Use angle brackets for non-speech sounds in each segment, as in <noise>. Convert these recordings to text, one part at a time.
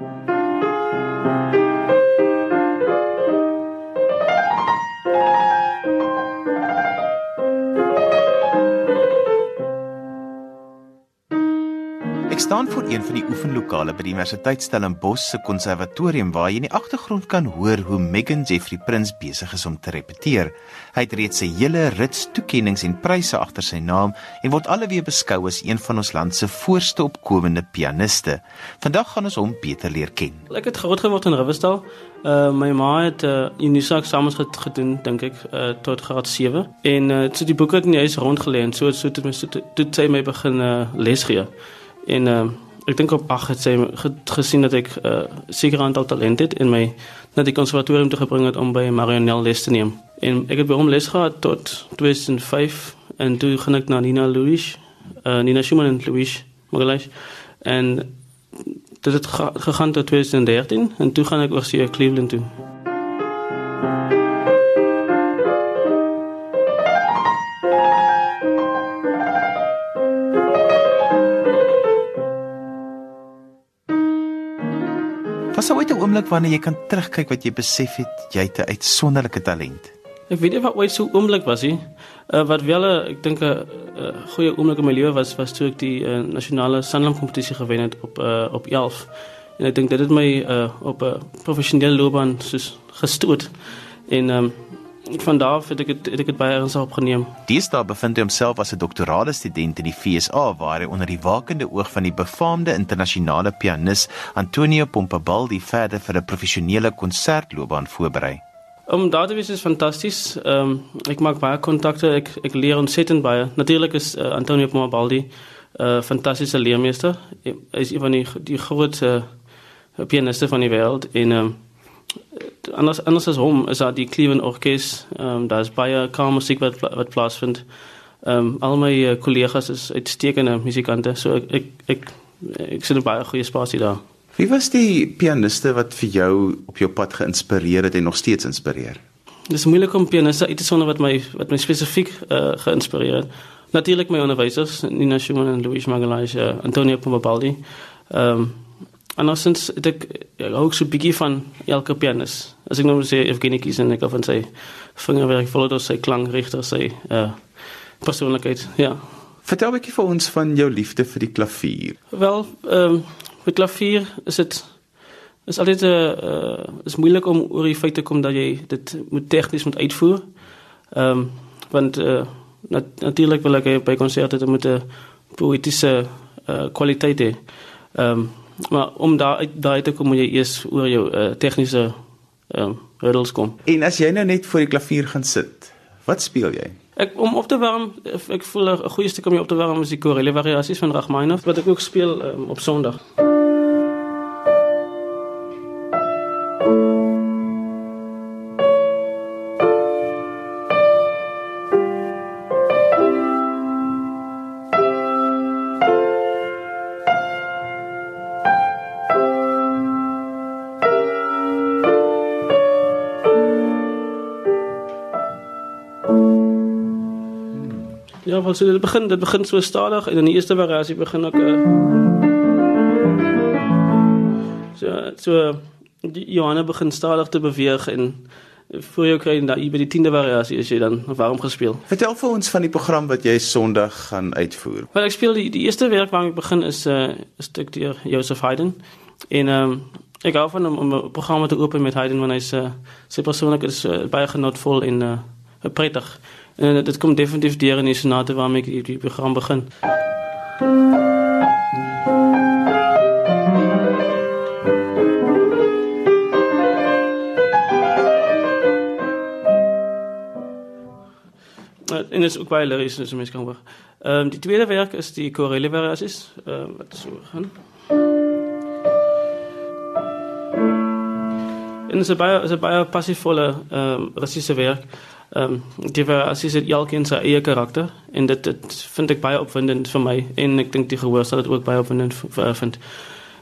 Ek staan voor een van die oefenlokale by die Universiteit Stellenbosch se konservatorium waar jy in die agtergrond kan hoor hoe Megan Jeffrey Prins besig is om te repeteer. Hy het reeds 'n hele rits toekenninge en pryse agter sy naam en word alweer beskou as een van ons land se voorste opkomende pianiste. Vandag gaan ons hom beter leer ken. Ek het groot geword in Riverstal. Uh my ma het uh Unisa eksamens gedoen dink ek uh tot graad 7 en uh so die boeke het in die huis rondgelê en so so het my so toe sy my begin uh les gee. En uh, ek dink op ag het sy gesien dat ek 'n uh, sekere aantal talent het en my na die konservatorium toe gebring het om by Marionel les te neem. En ek het by hom les gehad tot 2005 en toe gaan ek na Nina Louis, uh, Nina Schumann en Louis Magalhaes en dit het gegaan tot 2013 en toe gaan ek oor see Cleveland toe. Was daar ooit 'n oomblik wanneer jy kan terugkyk wat jy besef het jy het 'n uitsonderlike talent? Ek weet nie wat ooit so oomblik was nie. Uh, wat wel 'n ek dink 'n goeie oomblik in my lewe was was toe ek die uh, nasionale sanlam kompetisie gewen het op uh, op 11. En ek dink dit het my uh, op 'n professionele loopbaan soos gestoot. En um, van daar af het ek het, het ek dit baie ernstig opgeneem. Deesdae bevind hy homself as 'n doktorale student in die FSA waar hy onder die wakende oog van die befaamde internasionale pianis Antonio Pompabaldi verder vir 'n professionele konsertloopbaan voorberei. Om daar te wees is fantasties. Ehm um, ek maak baie kontakte, ek ek leer ontsettend baie. Natuurlik is uh, Antonio Pompabaldi 'n uh, fantastiese leermeester. Hy is een van die die grootste uh, pianiste van die wêreld en ehm um, anders anders as hom is daar die Cleveland Orkes. Ehm um, daar's baie kalme musiek wat wat plaasvind. Ehm um, al my kollegas uh, is uitstekende musikante. So ek ek ek, ek sien baie goeie spasie daar. Wie was die pianiste wat vir jou op jou pad geïnspireer het en nog steeds inspireer? Dit is moeilik om pianiste uit te sonder wat my wat my spesifiek uh, geïnspireer het. Natuurlik my onderwysers, Nina Schumann en Luis Magalhaes, uh, Antonio Pompabaldi. Ehm um, andersins het ek ook so 'n bietjie van elke pianis. As ek nou moet sê Evgeny Kissin, ek van sy vingerwerk, volgens sy klankregter, sy uh persoonlikheid, ja. Vertel 'n bietjie vir ons van jou liefde vir die klavier. Wel, ehm um, met klavier is dit is altyd 'n uh, is moeilik om oor die feit te kom dat jy dit moet tegnies moet uitvoer. Ehm um, want uh, nat natuurlik wil ek by konserte met 'n poëtiese uh, kwaliteit hê. Ehm um, maar om daar daai te kom moet jy eers oor jou uh, tegniese ehm um, hurdles kom. En as jy nou net voor die klavier gaan sit, wat speel jy? Ek om op te warm, ek voel 'n goeie stuk om op te warm is die chorale variasies van Rachmaninoff wat ek ook speel um, op Sondag. Ja, want so dit begin, dit begin so stadig en in die eerste variasie begin ek uh, so so die Johanna begin stadig te beweeg en voor jou kry dan by die 10de variasie as jy dan warm gespeel. Vertel vir ons van die program wat jy Sondag gaan uitvoer. Wel ek speel die die eerste werk waarmee ek begin is 'n uh, stuk deur Joseph Haydn en ehm um, ek hou van om 'n program te open met Haydn want hy's uh, sy persoonlik is uh, baie genotvol en uh, prettig. En uh, dit kom definitief deur in die sonate waarmee ek die, die program begin. en dit is ook baie lyrisch, dus mense kan hoor. Ehm um, die tweede werk is die chorale variasies, ehm uh, wat so gaan. En dit is 'n baie is 'n baie passievolle ehm um, Russiese werk. Ehm um, die variasies het elkeen sy eie karakter en dit dit vind ek baie opwindend vir my en ek dink die gehoor sal dit ook baie opwindend vind.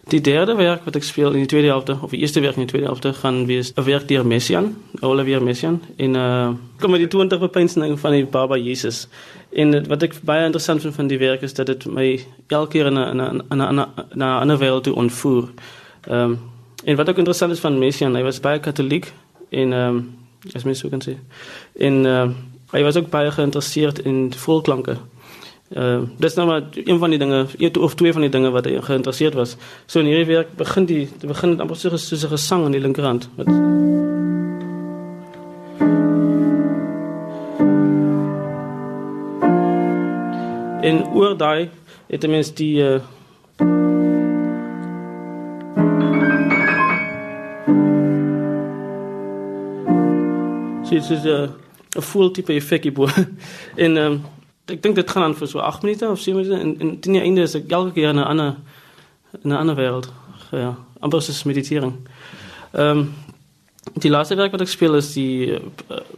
Die derde werk wat ek speel in die tweede helfte of die eerste werk in die tweede helfte gaan wees 'n werk deur Messian, Olivier Messian in 'n uh, kom met die 20 bepeinsing van die Baba Jesus. En het, wat ek baie interessant vind van die werk is dat dit my elke keer in 'n in 'n 'n 'n 'n ander wêreld toe ontvoer. Ehm um, en wat ook interessant is van Messian, hy was baie katholiek en ehm um, as mens so kan sê. En ehm uh, hy was ook baie geïnteresseerd in volklanke. Ehm uh, dis nou maar een van die dinge, een of twee van die dinge wat hy geïnteresseerd was. So in hierdie werk begin die begin dit amper soos 'n gesang aan die linkerhand. Wat En oor daai het mens die uh, So dit is 'n 'n full tipe effekie bo. <laughs> en ehm um, ek dink dit gaan aan vir so 8 minute of 7 minute en en teen die einde is ek elke keer in 'n ander in 'n ander wêreld. Ja, amper soos meditering. Ehm um, die laaste werk wat ek speel is die uh,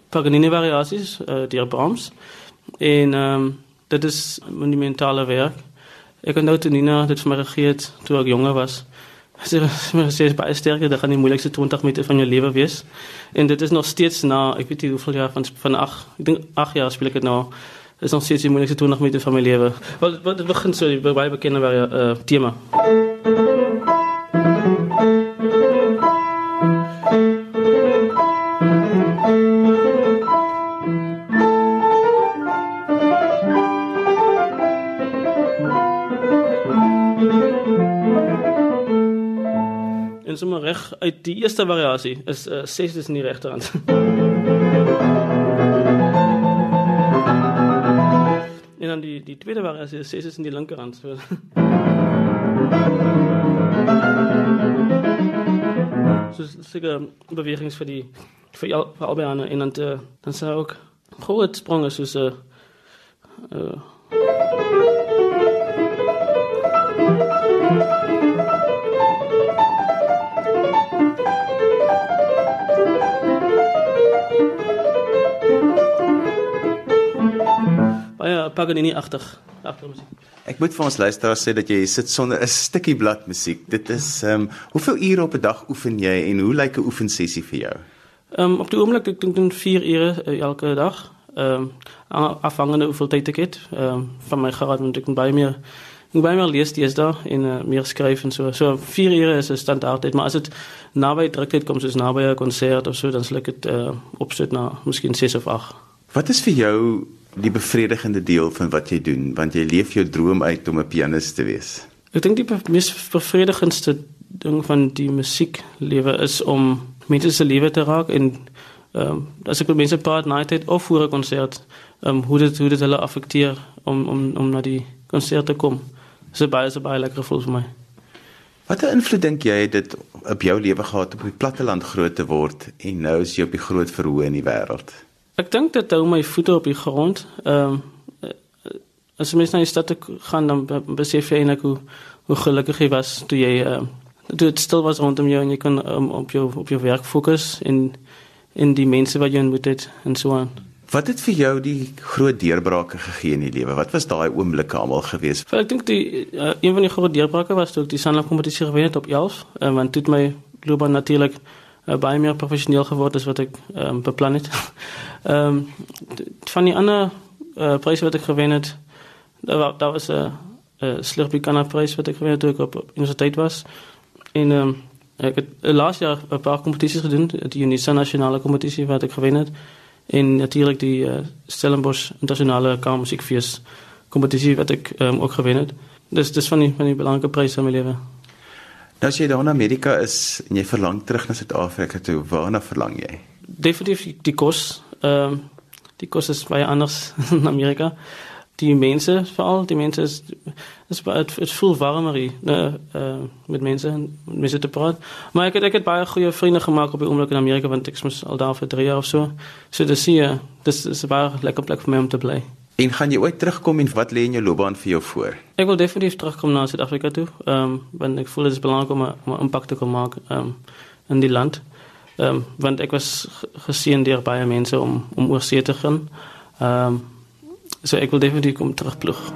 Paganini variasies, uh, die Brahms. En ehm um, dit is 'n monumentale werk. Ek het nou toe Nina dit vir my gegee het toe ek jonger was. Sy <laughs> sê is baie sterk, dit gaan die moeilikste 20 minute van jou lewe wees. En dit is nog steeds na, ek weet nie hoeveel jaar van van 8, ek dink 8 jaar speel ek dit nou. Is nog steeds die moeilikste 20 minute van my lewe. Wat wat begin so baie bekende uh, tema. Sommer reg uit die eerste variasie is 'n uh, 6 is in die regterhand. <laughs> en dan die die tweede variasie is 6 is in die linkerhand. So. <laughs> so seker bewegings vir die vir al vir albei en dan te, dan sou ook groot spronge soos 'n uh, uh, Paganini agtig agtermusiek. Ek moet vir ons luisteraars sê dat jy sit sonder 'n stukkie bladmusiek. Dit is ehm um, hoeveel ure op 'n dag oefen jy en hoe lyk 'n oefensessie vir jou? Ehm um, op die oomblik ek dink dan 4 ure uh, elke dag. Ehm um, afhangende hoeveel tyd ek het. Ehm um, van my graad moet ek baie meer ek baie meer lees dis daar en uh, meer skryf en so. So 4 ure is 'n standaard, maar as dit naby druktyd kom soos naby 'n konsert of so dan sal ek dit uh, opsit na miskien 6 of 8. Wat is vir jou die bevredigende deel van wat jy doen want jy leef jou droom uit om 'n pianis te wees. Ek dink die mees bevredigendste ding van die musieklewe is om mense se lewe te raak en ehm um, as ek met mense praat na tyd of voor 'n konsert, ehm um, hoe dit hoe dit hulle affekteer om om om na die konsert te kom. Dis baie so baie lekker gevoel vir my. Watter invloed dink jy het dit op jou lewe gehad om op die platteland groot te word en nou is jy op die groot verhoog in die wêreld? Ek dink dit hou my voete op die grond. Ehm um, as jy mens na die stad gaan dan besef jy eintlik hoe hoe gelukkig jy was toe jy ehm uh, toe dit stil was rondom jou en jy kon um, op jou op jou werk fokus en in die mense wat jy ontmoet het en so aan. Wat het vir jou die groot deurbrake gegee in die lewe? Wat was daai oomblikke almal gewees? Ek dink die uh, een van die groot deurbrake was toe ek die Sanlam kompetisie gewen het op 11, uh, want dit my loopbaan natuurlik uh, baie meer professioneel geword as wat ek um, beplan het. <laughs> Ehm van die ander uh, pryse wat ek gewen het, was 'n uh, prys wat ek gewen het toe ek op, op universiteit was. En ehm um, ek het uh, jaar 'n paar kompetisies gedoen, die Unisa nasionale kompetisie wat ek gewen het en natuurlik die uh, Stellenbosch internasionale kamermusiekfees kompetisie wat ek um, ook gewen het. Dis dis van die van die belangrike pryse in my lewe. Nou as jy daar in Amerika is en jy verlang terug na Suid-Afrika toe, waarna verlang jy? Definitief die kos. Ehm um, die kos is baie anders <laughs> in Amerika. Die mense veral, die mense is is baie het voel warmer hier, uh, met mense met mense te praat. Maar ek het ek het baie goeie vriende gemaak op die oomblik in Amerika want ek was al daar vir 3 jaar of so. So dis hier, dis is 'n baie lekker plek vir my om te bly. En gaan jy ooit terugkom en wat lê in jou loopbaan vir jou voor? Ek wil definitief terugkom na Suid-Afrika toe. Ehm um, want ek voel dit is belangrik om 'n impak te kan maak ehm um, in die land. Ehm um, want ek was geseën deur baie mense om om oor see te gaan. Ehm um, so ek wil definitief kom terugploeg.